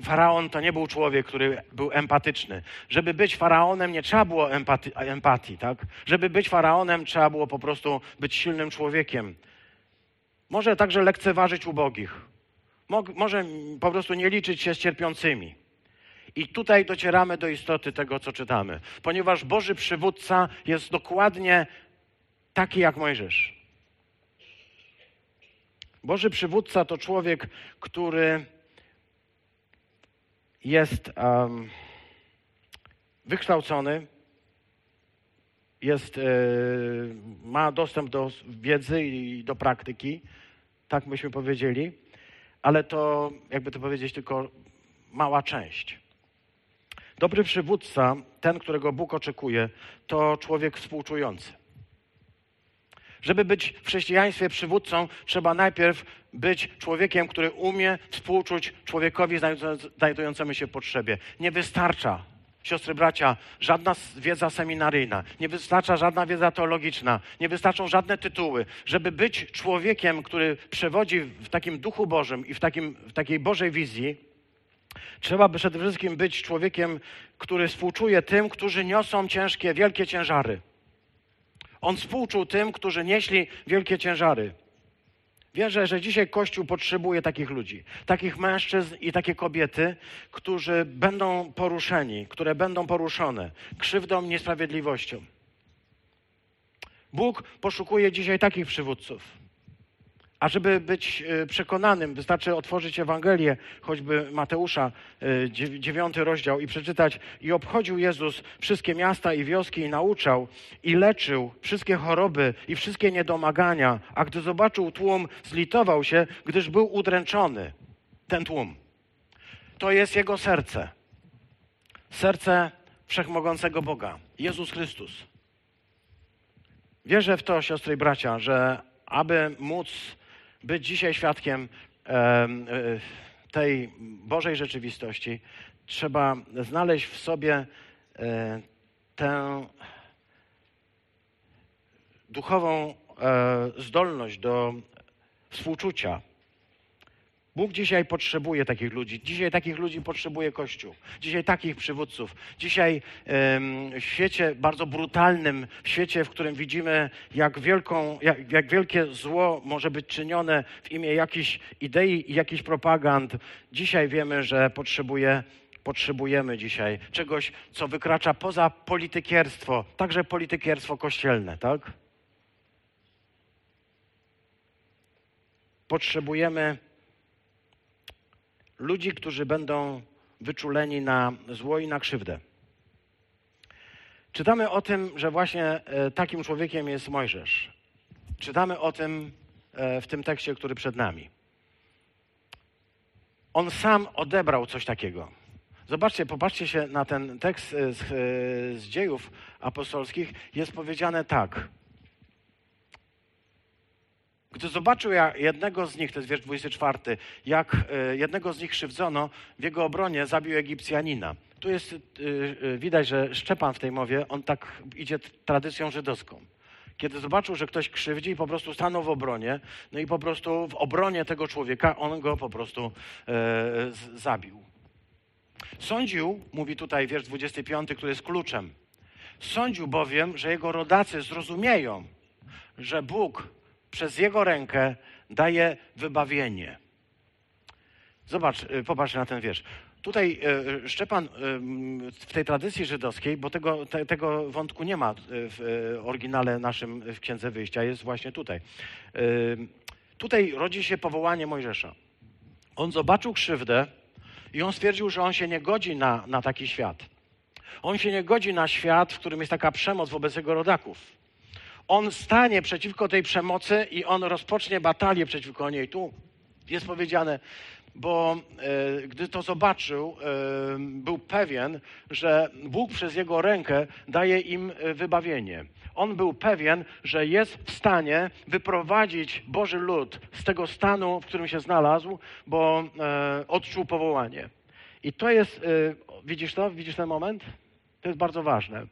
Faraon to nie był człowiek, który był empatyczny. Żeby być faraonem nie trzeba było empatii, empatii tak? Żeby być faraonem trzeba było po prostu być silnym człowiekiem. Może także lekceważyć ubogich. Może po prostu nie liczyć się z cierpiącymi. I tutaj docieramy do istoty tego, co czytamy. Ponieważ Boży przywódca jest dokładnie taki jak Mojżesz. Boży przywódca to człowiek, który jest um, wykształcony, jest, e, ma dostęp do wiedzy i do praktyki, tak byśmy powiedzieli, ale to, jakby to powiedzieć, tylko mała część. Dobry przywódca, ten, którego Bóg oczekuje, to człowiek współczujący. Żeby być w chrześcijaństwie przywódcą, trzeba najpierw być człowiekiem, który umie współczuć człowiekowi znajdującemu się w potrzebie. Nie wystarcza, siostry, bracia, żadna wiedza seminaryjna, nie wystarcza żadna wiedza teologiczna, nie wystarczą żadne tytuły. Żeby być człowiekiem, który przewodzi w takim duchu Bożym i w, takim, w takiej Bożej wizji, trzeba przede wszystkim być człowiekiem, który współczuje tym, którzy niosą ciężkie, wielkie ciężary. On współczuł tym, którzy nieśli wielkie ciężary. Wierzę, że dzisiaj Kościół potrzebuje takich ludzi, takich mężczyzn i takie kobiety, którzy będą poruszeni, które będą poruszone krzywdą, niesprawiedliwością. Bóg poszukuje dzisiaj takich przywódców. A żeby być e, przekonanym, wystarczy otworzyć Ewangelię, choćby Mateusza, e, dziewiąty rozdział i przeczytać. I obchodził Jezus wszystkie miasta i wioski i nauczał i leczył wszystkie choroby i wszystkie niedomagania. A gdy zobaczył tłum, zlitował się, gdyż był udręczony. Ten tłum. To jest jego serce. Serce wszechmogącego Boga. Jezus Chrystus. Wierzę w to, siostry i bracia, że aby móc być dzisiaj świadkiem e, tej Bożej rzeczywistości, trzeba znaleźć w sobie e, tę duchową e, zdolność do współczucia Bóg dzisiaj potrzebuje takich ludzi. Dzisiaj takich ludzi potrzebuje Kościół. Dzisiaj takich przywódców. Dzisiaj w świecie bardzo brutalnym, w świecie, w którym widzimy, jak, wielką, jak, jak wielkie zło może być czynione w imię jakichś idei i jakichś propagand, dzisiaj wiemy, że potrzebuje potrzebujemy dzisiaj czegoś, co wykracza poza politykierstwo, także politykierstwo kościelne, tak? Potrzebujemy ludzi, którzy będą wyczuleni na zło i na krzywdę. Czytamy o tym, że właśnie e, takim człowiekiem jest Mojżesz. Czytamy o tym e, w tym tekście, który przed nami. On sam odebrał coś takiego. Zobaczcie, popatrzcie się na ten tekst e, z, z dziejów apostolskich. Jest powiedziane tak. Gdy zobaczył jednego z nich, to jest wiersz 24, jak e, jednego z nich krzywdzono, w jego obronie zabił Egipcjanina. Tu jest, e, e, widać, że Szczepan w tej mowie, on tak idzie tradycją żydowską. Kiedy zobaczył, że ktoś krzywdzi i po prostu stanął w obronie, no i po prostu w obronie tego człowieka on go po prostu zabił. Sądził, mówi tutaj wiersz 25, który jest kluczem, sądził bowiem, że jego rodacy zrozumieją, że Bóg przez jego rękę daje wybawienie. Zobacz, y, popatrz na ten wiersz. Tutaj y, Szczepan y, w tej tradycji żydowskiej, bo tego, te, tego wątku nie ma w oryginale naszym w Księdze Wyjścia, jest właśnie tutaj. Tutaj rodzi się powołanie Mojżesza. On zobaczył krzywdę i on stwierdził, że on się nie godzi na, na taki świat. On się nie godzi na świat, w którym jest taka przemoc wobec jego rodaków on stanie przeciwko tej przemocy i on rozpocznie batalię przeciwko niej. Tu jest powiedziane, bo e, gdy to zobaczył, e, był pewien, że Bóg przez jego rękę daje im e, wybawienie. On był pewien, że jest w stanie wyprowadzić Boży lud z tego stanu, w którym się znalazł, bo e, odczuł powołanie. I to jest, e, widzisz to? Widzisz ten moment? To jest bardzo ważne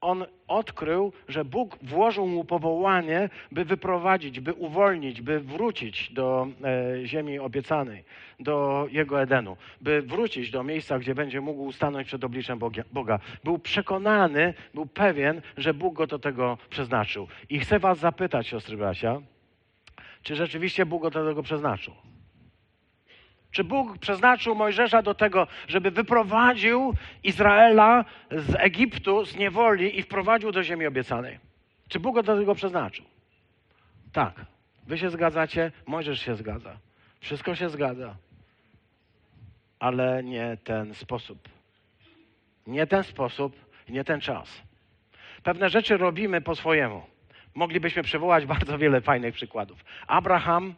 on odkrył, że Bóg włożył mu powołanie, by wyprowadzić, by uwolnić, by wrócić do e, ziemi obiecanej, do jego Edenu, by wrócić do miejsca, gdzie będzie mógł stanąć przed obliczem Boga. Był przekonany, był pewien, że Bóg go do tego przeznaczył. I chcę was zapytać, siostry bracia, czy rzeczywiście Bóg go do tego przeznaczył? Czy Bóg przeznaczył Mojżesza do tego, żeby wyprowadził Izraela z Egiptu, z niewoli i wprowadził do ziemi obiecanej? Czy Bóg go do tego przeznaczył? Tak. Wy się zgadzacie, Mojżesz się zgadza. Wszystko się zgadza. Ale nie ten sposób. Nie ten sposób, nie ten czas. Pewne rzeczy robimy po swojemu. Moglibyśmy przywołać bardzo wiele fajnych przykładów. Abraham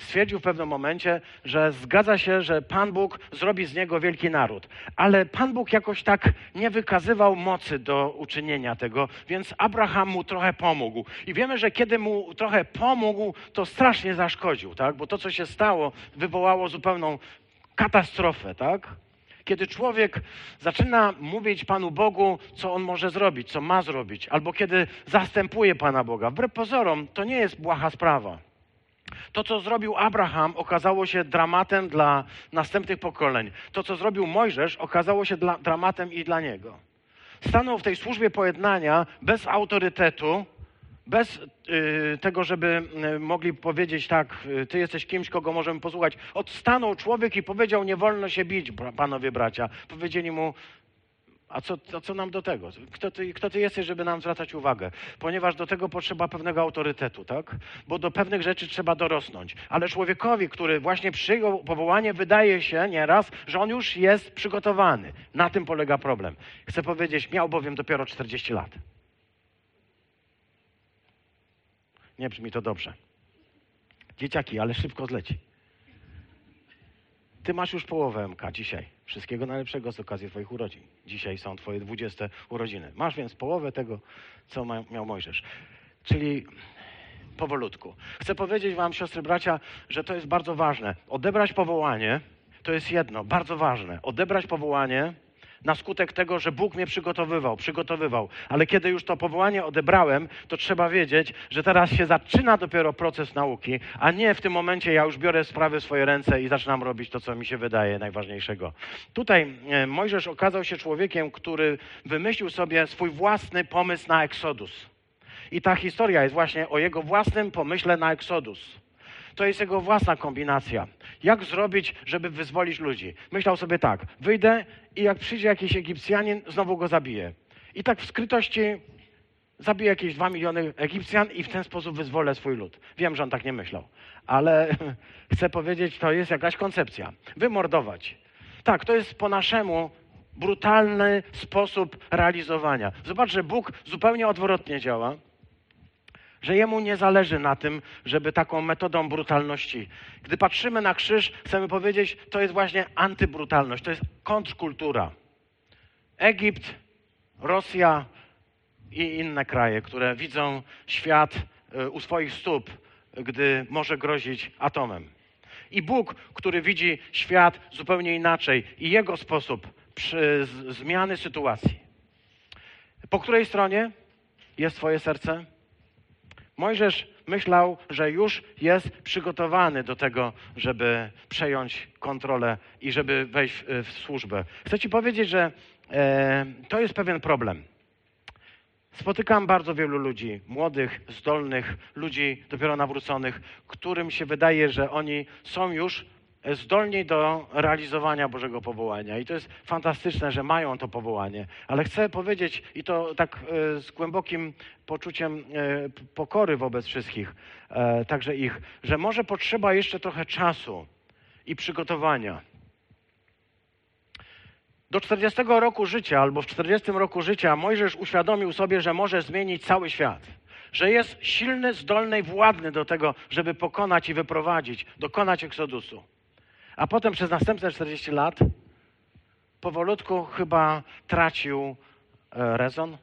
stwierdził w pewnym momencie, że zgadza się, że Pan Bóg zrobi z niego wielki naród. Ale Pan Bóg jakoś tak nie wykazywał mocy do uczynienia tego, więc Abraham mu trochę pomógł. I wiemy, że kiedy mu trochę pomógł, to strasznie zaszkodził, tak? Bo to, co się stało, wywołało zupełną katastrofę, tak? Kiedy człowiek zaczyna mówić Panu Bogu, co on może zrobić, co ma zrobić, albo kiedy zastępuje Pana Boga, wbrew pozorom, to nie jest błaha sprawa. To, co zrobił Abraham, okazało się dramatem dla następnych pokoleń. To, co zrobił Mojżesz, okazało się dla, dramatem i dla niego. Stanął w tej służbie pojednania bez autorytetu, bez y, tego, żeby y, mogli powiedzieć tak, y, ty jesteś kimś, kogo możemy posłuchać. Odstanął człowiek i powiedział, nie wolno się bić, panowie bracia. Powiedzieli mu, a co, a co nam do tego? Kto ty, kto ty jesteś, żeby nam zwracać uwagę? Ponieważ do tego potrzeba pewnego autorytetu, tak? Bo do pewnych rzeczy trzeba dorosnąć. Ale człowiekowi, który właśnie przyjął powołanie, wydaje się nieraz, że on już jest przygotowany. Na tym polega problem. Chcę powiedzieć, miał bowiem dopiero 40 lat. Nie brzmi to dobrze. Dzieciaki, ale szybko zleci. Ty masz już połowę MK dzisiaj. Wszystkiego najlepszego z okazji Twoich urodzin. Dzisiaj są Twoje 20 urodziny. Masz więc połowę tego, co miał Mojżesz. Czyli powolutku. Chcę powiedzieć Wam, siostry, bracia, że to jest bardzo ważne. Odebrać powołanie to jest jedno, bardzo ważne. Odebrać powołanie na skutek tego, że Bóg mnie przygotowywał, przygotowywał. Ale kiedy już to powołanie odebrałem, to trzeba wiedzieć, że teraz się zaczyna dopiero proces nauki, a nie w tym momencie ja już biorę sprawy w swoje ręce i zaczynam robić to, co mi się wydaje najważniejszego. Tutaj e, Mojżesz okazał się człowiekiem, który wymyślił sobie swój własny pomysł na Eksodus. I ta historia jest właśnie o jego własnym pomyśle na Eksodus. To jest jego własna kombinacja. Jak zrobić, żeby wyzwolić ludzi? Myślał sobie tak, wyjdę i jak przyjdzie jakiś Egipcjanin, znowu go zabiję. I tak w skrytości zabiję jakieś dwa miliony Egipcjan i w ten sposób wyzwolę swój lud. Wiem, że on tak nie myślał, ale chcę powiedzieć, to jest jakaś koncepcja. Wymordować. Tak, to jest po naszemu brutalny sposób realizowania. Zobacz, że Bóg zupełnie odwrotnie działa że jemu nie zależy na tym, żeby taką metodą brutalności. Gdy patrzymy na krzyż, chcemy powiedzieć, to jest właśnie antybrutalność, to jest kontrkultura. Egipt, Rosja i inne kraje, które widzą świat e, u swoich stóp, gdy może grozić atomem. I Bóg, który widzi świat zupełnie inaczej i jego sposób przy zmiany sytuacji. Po której stronie jest Twoje serce? Mojżesz myślał, że już jest przygotowany do tego, żeby przejąć kontrolę i żeby wejść w, służbę. Chcę Ci powiedzieć, że e, to jest pewien problem. Spotykam bardzo wielu ludzi, młodych, zdolnych, ludzi dopiero nawróconych, którym się wydaje, że oni są już zdolni do realizowania Bożego powołania. I to jest fantastyczne, że mają to powołanie. Ale chcę powiedzieć, i to tak e, z głębokim poczuciem e, pokory wobec wszystkich, e, także ich, że może potrzeba jeszcze trochę czasu i przygotowania. Do 40 roku życia albo w 40 roku życia Mojżesz uświadomił sobie, że może zmienić cały świat. Że jest silny, zdolny i władny do tego, żeby pokonać i wyprowadzić, dokonać eksodusu. A potem przez następne 40 lat powolutku chyba tracił e, rezon.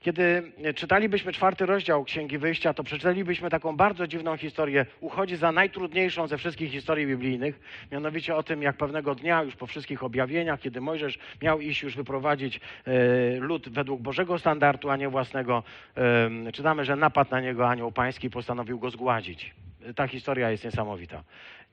Kiedy czytalibyśmy czwarty rozdział Księgi Wyjścia, to przeczytalibyśmy taką bardzo dziwną historię. Uchodzi za najtrudniejszą ze wszystkich historii biblijnych, mianowicie o tym, jak pewnego dnia, już po wszystkich objawieniach, kiedy Mojżesz miał iść już wyprowadzić e, lud według Bożego standardu, a nie własnego, e, czytamy, że napadł na niego anioł pański i postanowił go zgładzić. Ta historia jest niesamowita.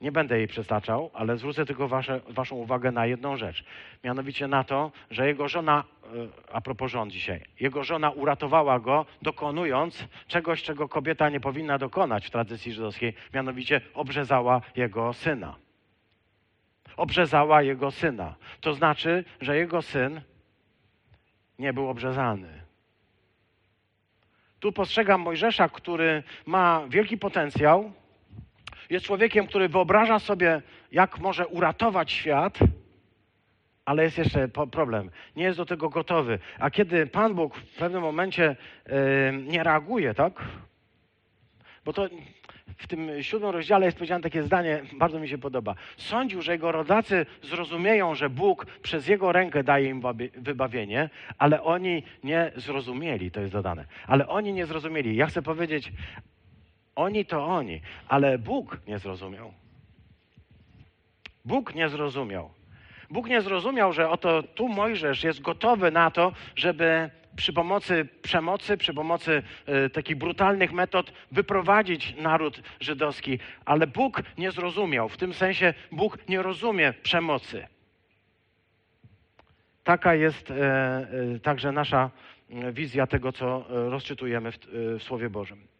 Nie będę jej przestaczał, ale zwrócę tylko wasze, Waszą uwagę na jedną rzecz. Mianowicie na to, że jego żona, e, a propos żon dzisiaj, jego żona uratowała go, dokonując czegoś, czego kobieta nie powinna dokonać w tradycji żydowskiej, mianowicie obrzezała jego syna. Obrzezała jego syna. To znaczy, że jego syn nie był obrzezany. Tu postrzegam Mojżesza, który ma wielki potencjał, jest człowiekiem, który wyobraża sobie, jak może uratować świat, ale jest jeszcze problem. Nie jest do tego gotowy. A kiedy Pan Bóg w pewnym momencie yy, nie reaguje, tak? Bo to w tym siódmym rozdziale jest powiedziane takie zdanie, bardzo mi się podoba. Sądził, że jego rodacy zrozumieją, że Bóg przez jego rękę daje im wybawienie, ale oni nie zrozumieli, to jest dodane. Ale oni nie zrozumieli. Ja chcę powiedzieć, oni to oni, ale Bóg nie zrozumiał. Bóg nie zrozumiał. Bóg nie zrozumiał, że oto tu Mojżesz jest gotowy na to, żeby przy pomocy przemocy, przy pomocy y, takich brutalnych metod wyprowadzić naród żydowski, ale Bóg nie zrozumiał. W tym sensie Bóg nie rozumie przemocy. Taka jest y, y, także nasza wizja tego, co rozczytujemy w, w Słowie Bożym.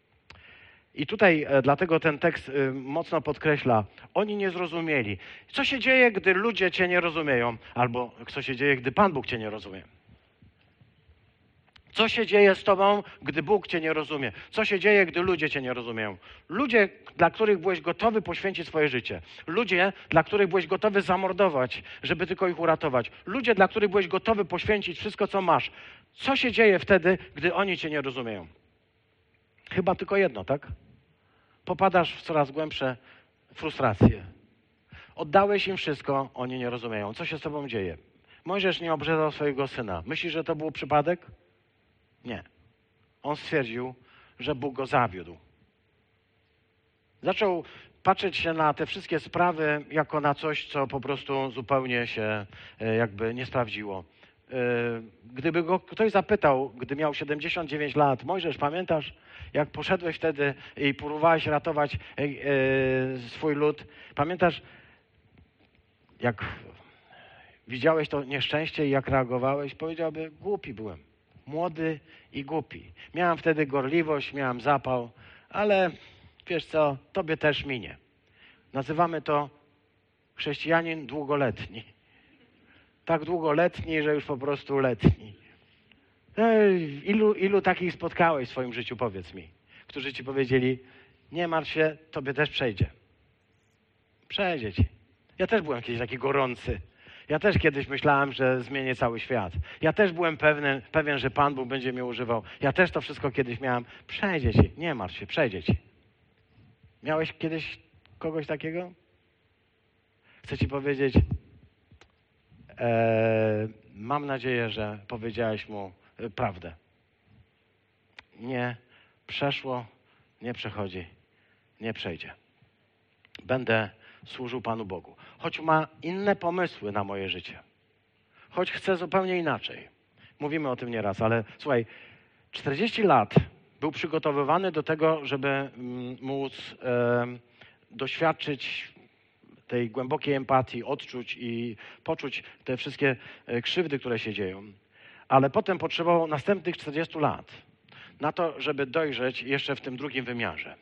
I tutaj e, dlatego ten tekst e, mocno podkreśla, oni nie zrozumieli. Co się dzieje, gdy ludzie cię nie rozumieją, albo co się dzieje, gdy Pan Bóg cię nie rozumie? Co się dzieje z tobą, gdy Bóg cię nie rozumie? Co się dzieje, gdy ludzie cię nie rozumieją? Ludzie, dla których byłeś gotowy poświęcić swoje życie. Ludzie, dla których byłeś gotowy zamordować, żeby tylko ich uratować. Ludzie, dla których byłeś gotowy poświęcić wszystko, co masz. Co się dzieje wtedy, gdy oni cię nie rozumieją? Chyba tylko jedno, tak? Popadasz w coraz głębsze frustracje. Oddałeś im wszystko, oni nie rozumieją. Co się z tobą dzieje? Mojżesz nie obrzezał swojego syna. Myślisz, że to był przypadek? Nie. On stwierdził, że Bóg go zawiódł. Zaczął patrzeć się na te wszystkie sprawy jako na coś, co po prostu zupełnie się e, jakby nie sprawdziło. E, gdyby go ktoś zapytał, gdy miał 79 lat, Mojżesz, pamiętasz, jak poszedłeś wtedy i próbowałeś ratować e, e, swój lud? Pamiętasz, jak widziałeś to nieszczęście i jak reagowałeś? Powiedziałby, głupi byłem. Młody i głupi. Miałem wtedy gorliwość, miałem zapał, ale wiesz co, tobie też minie. Nazywamy to chrześcijanin długoletni tak długoletni, że już po prostu letni. Ilu, ilu takich spotkałeś w swoim życiu, powiedz mi, którzy ci powiedzieli, nie martw się, tobie też przejdzie. Przejdzie ci. Ja też byłem kiedyś taki gorący. Ja też kiedyś myślałem, że zmienię cały świat. Ja też byłem pewny, pewien, że Pan Bóg będzie mnie używał. Ja też to wszystko kiedyś miałem. Przejdzie ci. Nie martw się, przejdzie ci. Miałeś kiedyś kogoś takiego? Chcę ci powiedzieć, E, mam nadzieję, że powiedziałeś mu prawdę. Nie przeszło nie przechodzi, nie przejdzie. Będę służył Panu Bogu. Choć ma inne pomysły na moje życie. Choć chce zupełnie inaczej. Mówimy o tym nieraz, ale słuchaj, 40 lat był przygotowywany do tego, żeby mm, móc e, doświadczyć tej głębokiej empatii, odczuć i poczuć te wszystkie e, krzywdy, które się dzieją. Ale potem potrzebował następnych 40 lat na to, żeby dojrzeć jeszcze w tym drugim wymiarze.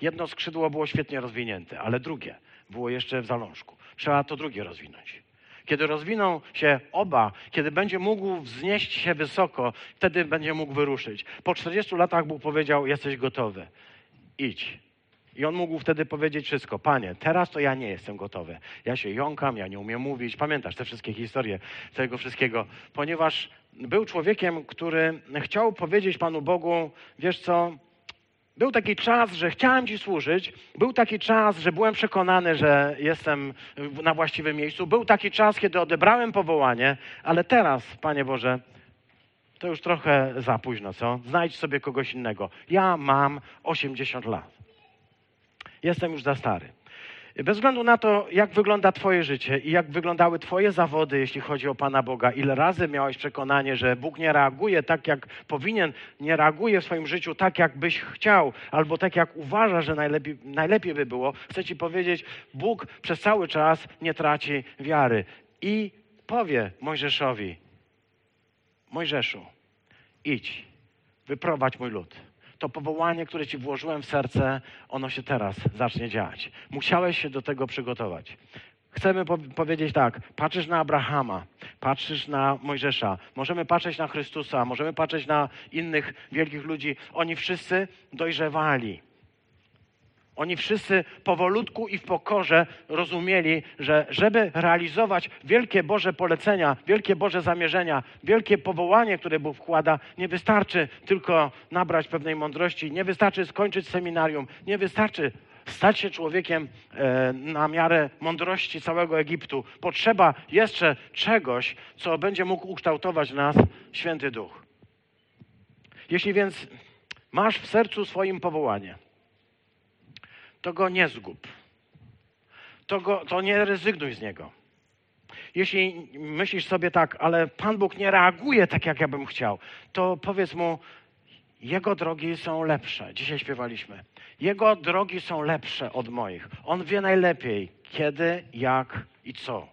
Jedno skrzydło było świetnie rozwinięte, ale drugie było jeszcze w zalążku. Trzeba to drugie rozwinąć. Kiedy rozwiną się oba, kiedy będzie mógł wznieść się wysoko, wtedy będzie mógł wyruszyć. Po 40 latach Bóg powiedział: Jesteś gotowy. Idź. I on mógł wtedy powiedzieć wszystko. Panie, teraz to ja nie jestem gotowy. Ja się jąkam, ja nie umiem mówić. Pamiętasz te wszystkie historie tego wszystkiego, ponieważ był człowiekiem, który chciał powiedzieć Panu Bogu, wiesz co, był taki czas, że chciałem Ci służyć. Był taki czas, że byłem przekonany, że jestem na właściwym miejscu. Był taki czas, kiedy odebrałem powołanie, ale teraz, Panie Boże, to już trochę za późno, co? Znajdź sobie kogoś innego. Ja mam 80 lat. Jestem już za stary. Bez względu na to, jak wygląda Twoje życie i jak wyglądały Twoje zawody, jeśli chodzi o Pana Boga, ile razy miałeś przekonanie, że Bóg nie reaguje tak, jak powinien, nie reaguje w swoim życiu tak, jak byś chciał, albo tak, jak uważa, że najlepiej, najlepiej by było, chcę Ci powiedzieć, Bóg przez cały czas nie traci wiary. I powie Mojżeszowi: Mojżeszu, idź, wyprowadź mój lud to powołanie, które Ci włożyłem w serce, ono się teraz zacznie dziać. Musiałeś się do tego przygotować. Chcemy po powiedzieć tak, patrzysz na Abrahama, patrzysz na Mojżesza, możemy patrzeć na Chrystusa, możemy patrzeć na innych wielkich ludzi. Oni wszyscy dojrzewali. Oni wszyscy powolutku i w pokorze rozumieli, że żeby realizować wielkie Boże polecenia, wielkie Boże zamierzenia, wielkie powołanie, które Bóg wkłada, nie wystarczy tylko nabrać pewnej mądrości, nie wystarczy skończyć seminarium, nie wystarczy stać się człowiekiem e, na miarę mądrości całego Egiptu. Potrzeba jeszcze czegoś, co będzie mógł ukształtować nas święty duch. Jeśli więc masz w sercu swoim powołanie, to go nie zgub. To, go, to nie rezygnuj z niego. Jeśli myślisz sobie tak, ale Pan Bóg nie reaguje tak, jak ja bym chciał, to powiedz mu, jego drogi są lepsze. Dzisiaj śpiewaliśmy. Jego drogi są lepsze od moich. On wie najlepiej, kiedy, jak i co.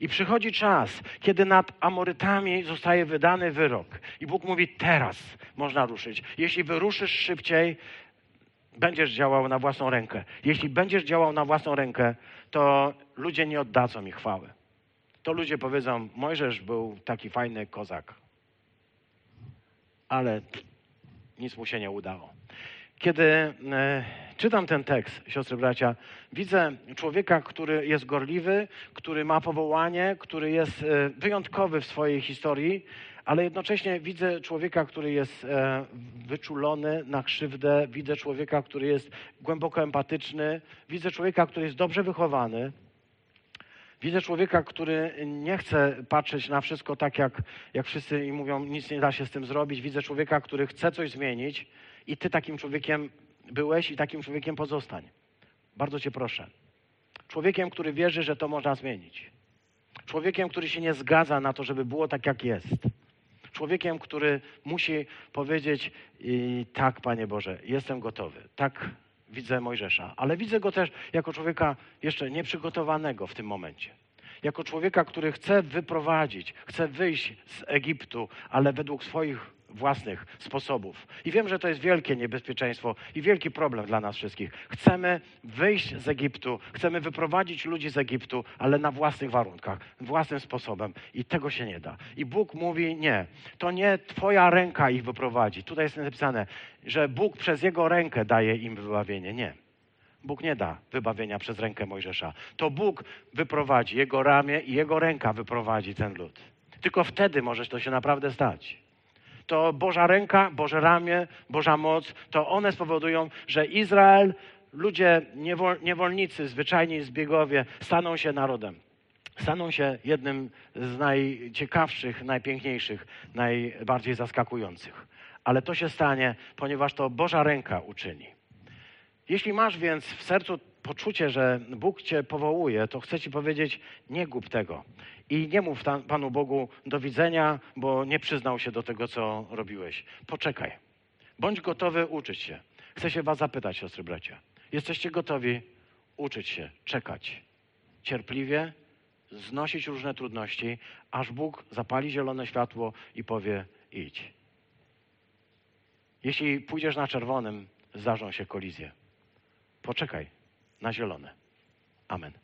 I przychodzi czas, kiedy nad Amorytami zostaje wydany wyrok. I Bóg mówi: Teraz można ruszyć. Jeśli wyruszysz szybciej, będziesz działał na własną rękę. Jeśli będziesz działał na własną rękę, to ludzie nie oddadzą mi chwały. To ludzie powiedzą, Mojżesz był taki fajny kozak. Ale nic mu się nie udało. Kiedy e, czytam ten tekst, siostry bracia, widzę człowieka, który jest gorliwy, który ma powołanie, który jest e, wyjątkowy w swojej historii, ale jednocześnie widzę człowieka, który jest e, wyczulony na krzywdę, widzę człowieka, który jest głęboko empatyczny, widzę człowieka, który jest dobrze wychowany. Widzę człowieka, który nie chce patrzeć na wszystko tak, jak, jak wszyscy i mówią, nic nie da się z tym zrobić. Widzę człowieka, który chce coś zmienić i ty takim człowiekiem byłeś i takim człowiekiem pozostań. Bardzo cię proszę. Człowiekiem, który wierzy, że to można zmienić. Człowiekiem, który się nie zgadza na to, żeby było tak, jak jest. Człowiekiem, który musi powiedzieć: Tak, Panie Boże, jestem gotowy. Tak widzę Mojżesza, ale widzę go też jako człowieka jeszcze nieprzygotowanego w tym momencie. Jako człowieka, który chce wyprowadzić, chce wyjść z Egiptu, ale według swoich własnych sposobów. I wiem, że to jest wielkie niebezpieczeństwo i wielki problem dla nas wszystkich. Chcemy wyjść z Egiptu, chcemy wyprowadzić ludzi z Egiptu, ale na własnych warunkach, własnym sposobem. I tego się nie da. I Bóg mówi: Nie, to nie Twoja ręka ich wyprowadzi. Tutaj jest napisane, że Bóg przez Jego rękę daje im wybawienie. Nie. Bóg nie da wybawienia przez rękę Mojżesza. To Bóg wyprowadzi, Jego ramię i Jego ręka wyprowadzi ten lud. Tylko wtedy może to się naprawdę stać to Boża ręka, Boże ramię, Boża moc, to one spowodują, że Izrael, ludzie, niewol, niewolnicy, zwyczajni zbiegowie staną się narodem. Staną się jednym z najciekawszych, najpiękniejszych, najbardziej zaskakujących. Ale to się stanie, ponieważ to Boża ręka uczyni. Jeśli masz więc w sercu poczucie, że Bóg cię powołuje, to chcę ci powiedzieć, nie gub tego. I nie mów tam, Panu Bogu do widzenia, bo nie przyznał się do tego, co robiłeś. Poczekaj. Bądź gotowy uczyć się. Chcę się was zapytać, siostry bracia. Jesteście gotowi uczyć się, czekać, cierpliwie, znosić różne trudności, aż Bóg zapali zielone światło i powie idź. Jeśli pójdziesz na czerwonym, zdarzą się kolizje. Poczekaj na zielone. Amen.